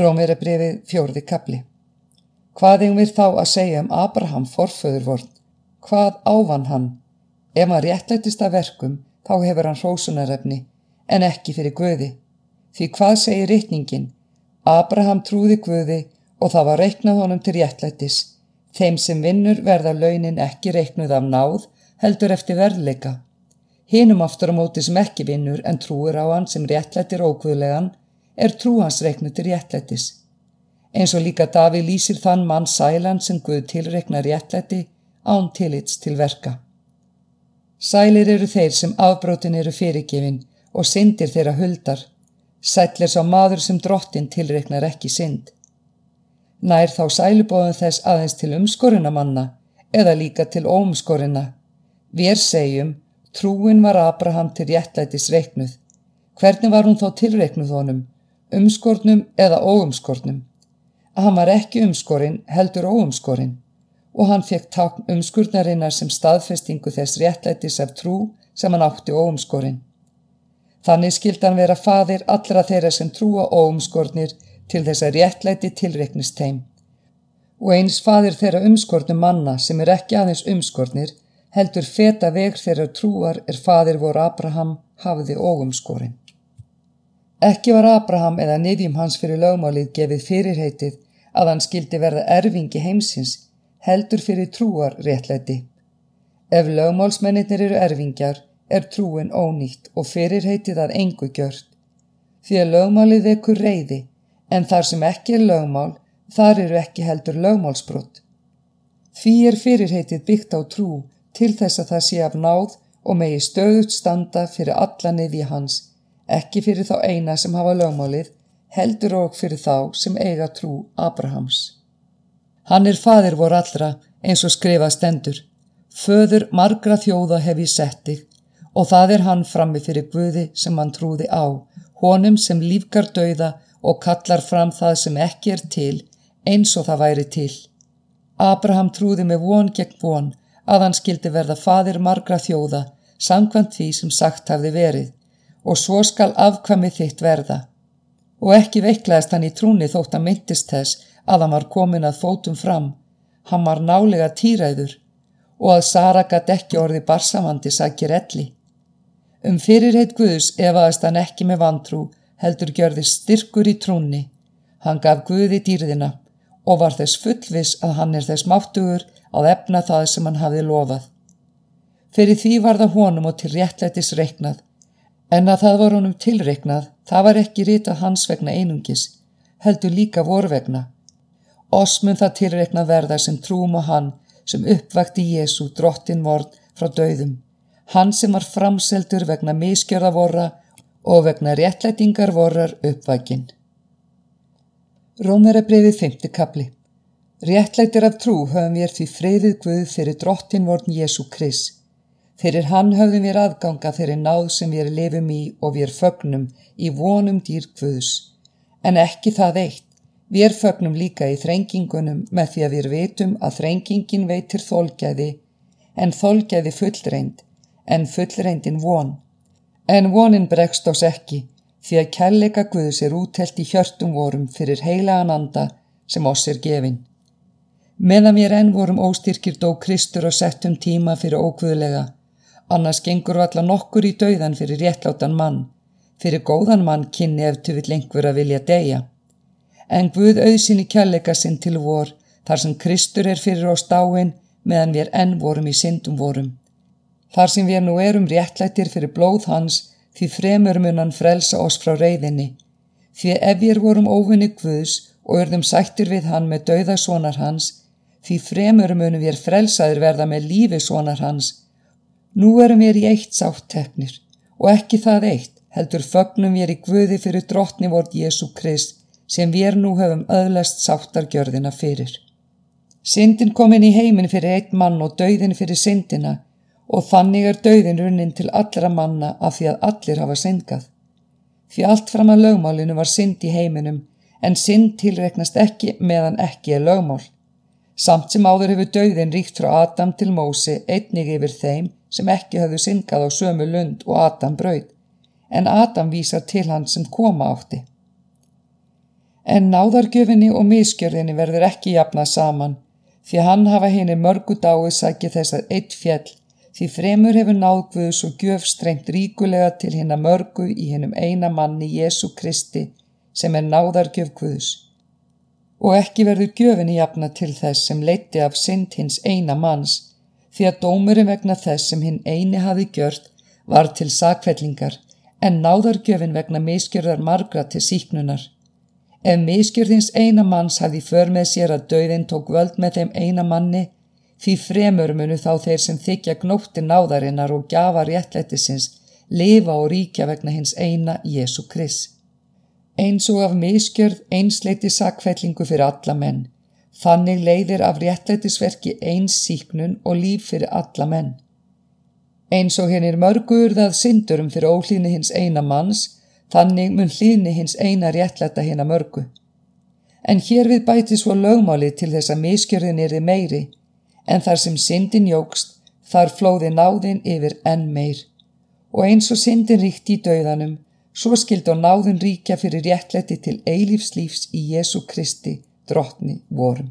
Rómir er brefið fjórði kapli. Hvað eigum við þá að segja um Abraham forföður vort? Hvað ávan hann? Ef hann réttlættist að verkum, þá hefur hann hrósunarefni, en ekki fyrir Guði. Því hvað segir rittningin? Abraham trúði Guði og það var reiknað honum til réttlættis. Þeim sem vinnur verða launin ekki reiknuð af náð, heldur eftir verðleika. Hinum aftur á móti sem ekki vinnur en trúir á hann sem réttlættir ókvöðlegan, er trú hans reiknu til réttlættis. Eins og líka Daví lýsir þann mann sælan sem Guð tilreikna réttlætti án tilits til verka. Sælir eru þeir sem afbrótin eru fyrirgefin og syndir þeirra huldar. Sæll er sá maður sem drottin tilreiknar ekki synd. Nær þá sælubóðum þess aðeins til umskorina manna eða líka til óumskorina. Við segjum, trúin var Abraham til réttlætis reiknuð. Hvernig var hún þá tilreiknuð honum? Umskornum eða óumskornum. Að hann var ekki umskorinn heldur óumskorinn og hann fekk takn umskurnarinnar sem staðfestingu þess réttlætis af trú sem hann átti óumskorinn. Þannig skild hann vera fadir allra þeirra sem trúa óumskornir til þess að réttlæti tilreiknist heim. Og eins fadir þeirra umskornum manna sem er ekki aðeins umskornir heldur feta veg þeirra trúar er fadir voru Abraham hafiði óumskorinn. Ekki var Abraham eða niðjum hans fyrir lögmálið gefið fyrirheitið að hann skildi verða erfingi heimsins, heldur fyrir trúar réttlæti. Ef lögmálsmennir eru erfingjar, er trúin ónýtt og fyrirheitið að engu gjört. Því að lögmálið vekur reyði, en þar sem ekki er lögmál, þar eru ekki heldur lögmálsbrott. Því er fyrirheitið byggt á trú til þess að það sé af náð og megi stöðut standa fyrir alla niðji hans, ekki fyrir þá eina sem hafa lögmálið, heldur og fyrir þá sem eiga trú Abrahams. Hann er fadir vor allra eins og skrifa stendur. Föður margra þjóða hef ég settið og það er hann frammi fyrir Guði sem hann trúði á, honum sem lífgar dauða og kallar fram það sem ekki er til eins og það væri til. Abraham trúði með von gegn von að hann skildi verða fadir margra þjóða samkvæmt því sem sagt hafði verið og svo skal afkvæmið þitt verða. Og ekki veiklaðist hann í trúni þótt að myndist þess að hann var komin að fótum fram, hann var nálega týræður og að Sara gætt ekki orði barsamandi sakir elli. Um fyrirheit Guðs efaðist hann ekki með vantrú, heldur gjörði styrkur í trúni. Hann gaf Guði dýrðina og var þess fullvis að hann er þess máttugur að efna það sem hann hafi lofað. Fyrir því var það honum og til réttlætis reiknað En að það var honum tilreiknað, það var ekki ritað hans vegna einungis, heldur líka vorvegna. Oss mun það tilreiknað verða sem trúum á hann sem uppvakti Jésu drottin vort frá döðum. Hann sem var framseldur vegna miskjörða vorra og vegna réttlætingar vorrar uppvækin. Rómera breyfið 5. kapli Réttlættir af trú höfum við því freyðið Guð fyrir drottin vorn Jésu Krist Fyrir hann höfðum við aðganga þeirri náð sem við lifum í og við fögnum í vonum dýrkvöðus. En ekki það eitt. Við fögnum líka í þrengingunum með því að við veitum að þrengingin veitir þólgæði, en þólgæði fullreind, en fullreindin von. En vonin bregst ás ekki, því að kærleika Guðs er útelt í hjörtum vorum fyrir heilagan anda sem oss er gefin. Meðan við enn vorum óstyrkir dó Kristur og settum tíma fyrir ókvöðlega, Annars gengur valla nokkur í dauðan fyrir réttlátan mann, fyrir góðan mann kynni ef tu vill einhver að vilja deyja. En Guð auðsinn í kjallega sinn til vor, þar sem Kristur er fyrir oss dáin, meðan við enn vorum í syndum vorum. Þar sem við nú erum réttlættir fyrir blóð hans, því fremur mun hann frelsa oss frá reyðinni. Því ef við vorum óvinni Guðs og örðum sættir við hann með dauðasónar hans, því fremur munum við frelsaður verða með lífi sónar hans, Nú erum við í eitt sátt teknir og ekki það eitt heldur fögnum við í Guði fyrir drottni vort Jésu Krist sem við nú höfum öðlast sáttargjörðina fyrir. Syndin kom inn í heimin fyrir eitt mann og dauðin fyrir syndina og þannig er dauðin runnin til allra manna af því að allir hafa syndgað. Því allt fram að lögmálinu var synd í heiminum en synd tilreknast ekki meðan ekki er lögmál. Samt sem áður hefur dauðin ríkt frá Adam til Mósi einnig yfir þeim sem ekki höfðu syngað á sömu lund og Adam brauð, en Adam vísar til hann sem koma átti. En náðargjöfinni og miskjörðinni verður ekki jafnað saman, því hann hafa henni mörgu dái sækið þess að eitt fjell, því fremur hefur náðguðus og gjöf strengt ríkulega til henn að mörgu í hennum eina manni Jésu Kristi sem er náðargjöf Guðus. Og ekki verður gjöfinni jafnað til þess sem leiti af synd hins eina manns, því að dómurinn vegna þess sem hinn eini hafi gjört var til sakvellingar, en náðargjöfin vegna miskjörðar margra til síknunar. Ef miskjörðins eina manns hafði för með sér að dauðin tók völd með þeim eina manni, því fremur munu þá þeir sem þykja gnótti náðarinnar og gjafa réttlættisins lifa og ríkja vegna hins eina Jésu Krist. Eins og af miskjörð einsleiti sakfellingu fyrir alla menn, þannig leiðir af réttlættisverki eins síknun og líf fyrir alla menn. Eins og hennir mörgurðað syndurum fyrir ólíðni hins eina manns, Þannig mun hlýðni hins eina réttlæta hinn að mörgu. En hér við bæti svo lögmáli til þess að miskjörðin er þið meiri, en þar sem syndin jógst, þar flóði náðin yfir enn meir. Og eins og syndin ríkt í dauðanum, svo skild og náðin ríkja fyrir réttlæti til eilífslífs í Jésu Kristi, drottni vorum.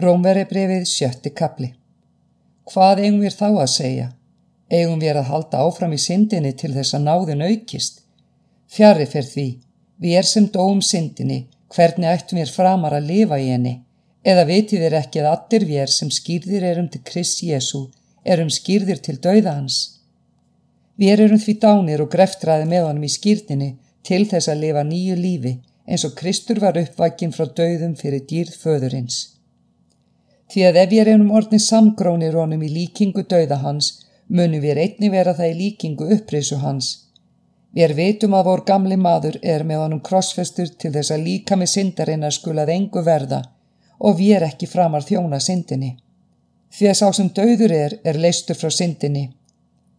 Rómveri brefið sjötti kapli. Hvað eigum við þá að segja? Eigum við að halda áfram í syndinni til þess að náðin aukist? Fjari fyrir því, við er sem dóum syndinni, hvernig ættum við framar að lifa í henni, eða vitið er ekki að allir við er sem skýrðir erum til Krist Jésu, erum skýrðir til dauða hans. Við erum því dánir og greftraði með honum í skýrninni til þess að lifa nýju lífi eins og Kristur var uppvækin frá dauðum fyrir dýrð föðurins. Því að ef við erum orðnið samgrónir honum í líkingu dauða hans, munum við einni vera það í líkingu upprisu hans Við vitum að vor gamli maður er með honum krossfestur til þess að líka með syndarinnar skulað engu verða og við er ekki framar þjóna syndinni. Því að sá sem döður er, er leistur frá syndinni.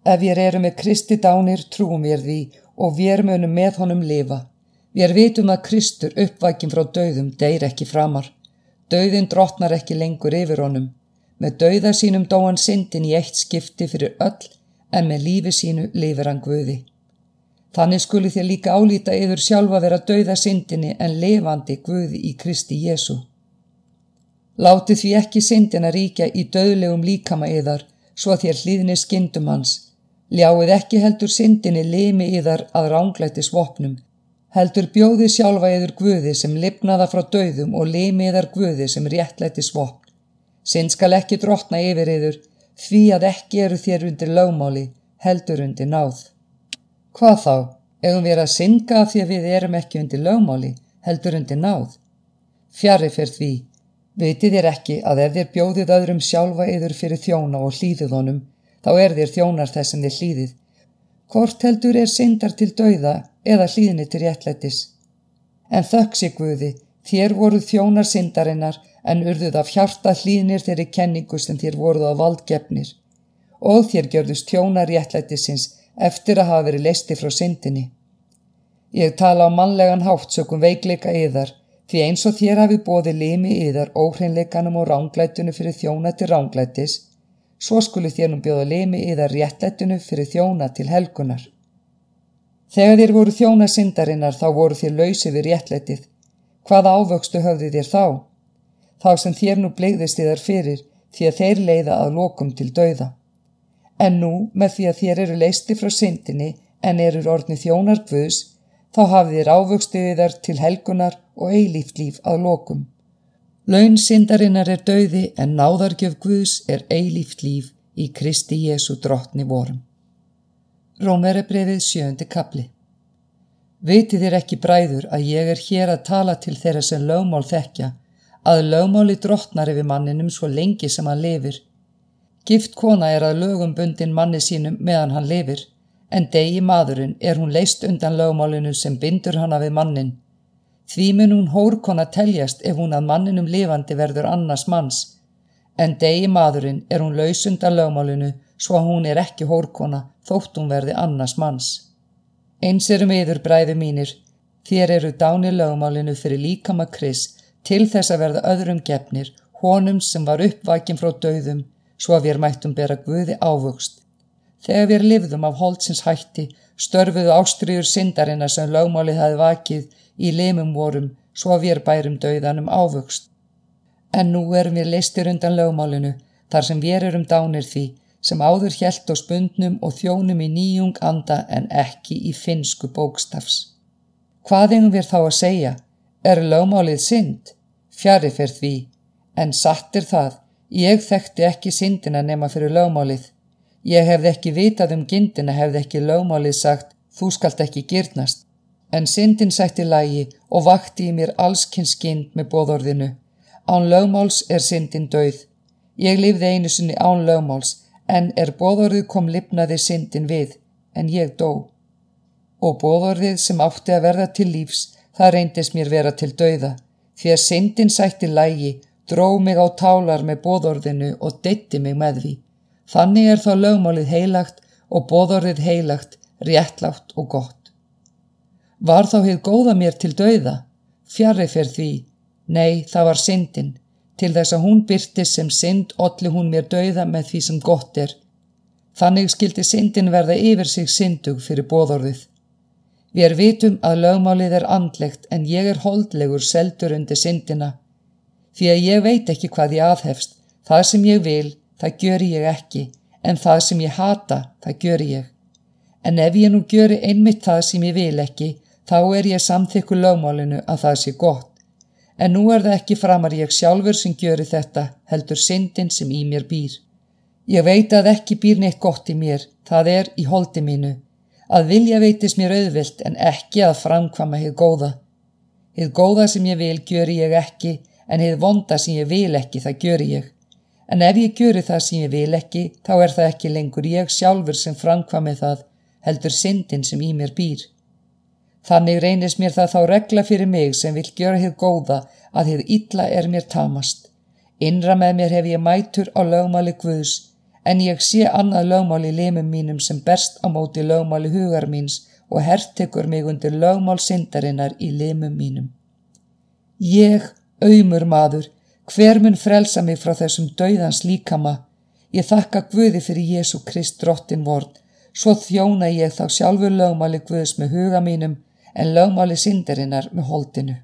Ef við erum með Kristi dánir trúum við því og við munum með honum lifa. Við vitum að Kristur uppvækjum frá döðum deyr ekki framar. Döðin drotnar ekki lengur yfir honum. Með döða sínum dóan syndin í eitt skipti fyrir öll en með lífi sínu lifir hann Guði. Þannig skuli þér líka álýta yfir sjálfa vera dauða syndinni en levandi Guði í Kristi Jésu. Láti því ekki syndina ríkja í döðlegum líkama yðar, svo að þér hlýðni skindum hans. Ljáið ekki heldur syndinni limi yðar að ránglæti svopnum. Heldur bjóði sjálfa yður Guði sem lifnaða frá döðum og limi yðar Guði sem réttlæti svopn. Synd skal ekki drotna yfir yður, því að ekki eru þér undir lögmáli, heldur undir náð. Hvað þá? Egum við að synga af því að við erum ekki undir lögmáli, heldur undir náð? Fjari fyrr því. Vitið þér ekki að ef þér bjóðið öðrum sjálfa yður fyrir þjóna og hlýðið honum, þá er þér þjónar þess sem þér hlýðið. Hvort heldur er syndar til dauða eða hlýðinni til réttlættis? En þöggs ég Guði, þér voruð þjónar syndarinnar en urðuð af hjarta hlýðnir þeirri kenningu sem þér voruð á valdgefnir. Og þér gjörðust þjónar réttlættisins eftir að hafa verið leisti frá syndinni. Ég tala á mannlegan hátt sökum veikleika yðar því eins og þér hafi bóði limi yðar óhreinleikanum og ránglætunu fyrir þjóna til ránglætis, svo skulu þér nú bjóða limi yðar réttlætunu fyrir þjóna til helgunar. Þegar þér voru þjóna syndarinnar þá voru þér lausið við réttlætið. Hvaða ávöxtu höfðu þér þá? Þá sem þér nú bleiðist yðar fyrir því að þeir leiða að lokum til dauða. En nú með því að þér eru leisti frá syndinni en eru orðni þjónar Guðs, þá hafið þér ávöxtuðið þar til helgunar og eilíft líf að lokum. Laun syndarinnar er dauði en náðargjöf Guðs er eilíft líf í Kristi Jésu drottni vorum. Rómeri brefið sjöndi kapli Viti þér ekki bræður að ég er hér að tala til þeirra sem lögmál þekkja, að lögmáli drottnar yfir manninum svo lengi sem hann lifir, Gift kona er að lögum bundin manni sínum meðan hann lifir, en degi maðurinn er hún leist undan lögmálinu sem bindur hana við mannin. Því mun hún hórkona teljast ef hún að manninum lifandi verður annars manns, en degi maðurinn er hún laus undan lögmálinu svo að hún er ekki hórkona þótt hún verði annars manns. Eins erum yður bræði mínir, þér eru dáni lögmálinu fyrir líkama kris til þess að verða öðrum gefnir, honum sem var uppvækin frá döðum, svo að við mættum bera Guði ávöxt. Þegar við lifðum af holdsins hætti, störfuðu ástriður syndarina sem lögmálið hafi vakið í limum vorum svo við bærum dauðanum ávöxt. En nú erum við leistir undan lögmálinu, þar sem við erum dánir því, sem áður hjælt á spundnum og þjónum í nýjung anda en ekki í finsku bókstafs. Hvað eigum við þá að segja? Er lögmálið synd? Fjari fyrr því, en satt er það, ég þekkti ekki syndina nema fyrir lögmálið. Ég hefði ekki vitað um gindina hefði ekki lögmálið sagt, þú skalt ekki gyrnast. En syndin sætti lægi og vakti í mér allskynns gynd með bóðorðinu. Án lögmáls er syndin döið. Ég lifði einu sinni án lögmáls, en er bóðorðið kom lifnaði syndin við, en ég dó. Og bóðorðið sem átti að verða til lífs, það reyndist mér vera til dauða, því að syndin sætti lægi, dró mig á tálar með bóðorðinu og deitti mig með því. Þannig er þá lögmálið heilagt og bóðorðið heilagt, réttlátt og gott. Var þá heið góða mér til dauða? Fjarrri fyrr því. Nei, það var syndin. Til þess að hún byrti sem synd olli hún mér dauða með því sem gott er. Þannig skildi syndin verða yfir sig syndug fyrir bóðorðið. Við er vitum að lögmálið er andlegt en ég er holdlegur seldur undir syndina. Því að ég veit ekki hvað ég aðhefst. Það sem ég vil, það gör ég ekki, en það sem ég hata, það gör ég. En ef ég nú gjöri einmitt það sem ég vil ekki, þá er ég samþykku lögmálinu að það sé gott. En nú er það ekki framar ég sjálfur sem gjöri þetta, heldur syndin sem í mér býr. Ég veit að ekki býr neitt gott í mér, það er í holdi mínu. Að vilja veitis mér auðvilt en ekki að framkvama heið góða. Heið góða sem ég vil gjöri ég ekki, en heið vonda sem ég vil ekki það gjöri ég. En ef ég gjöri það sem ég vil ekki, þá er það ekki lengur ég sjálfur sem framkvami það, heldur syndin sem í mér býr. Þannig reynist mér það þá regla fyrir mig sem vil gjöra hér góða að hér illa er mér tamast. Innra með mér hef ég mætur á lögmáli Guðs, en ég sé annað lögmáli limum mínum sem berst á móti lögmáli hugar míns og hertekur mig undir lögmál syndarinnar í limum mínum. Ég, auðmur maður, hver mun frelsa mig frá þessum dauðans líkama? Ég þakka Guði fyrir Jésu Krist drottin vorn, svo þjóna ég þá sjálfur lögmáli Guðs með huga mínum en lögmáli syndarinnar með holdinu.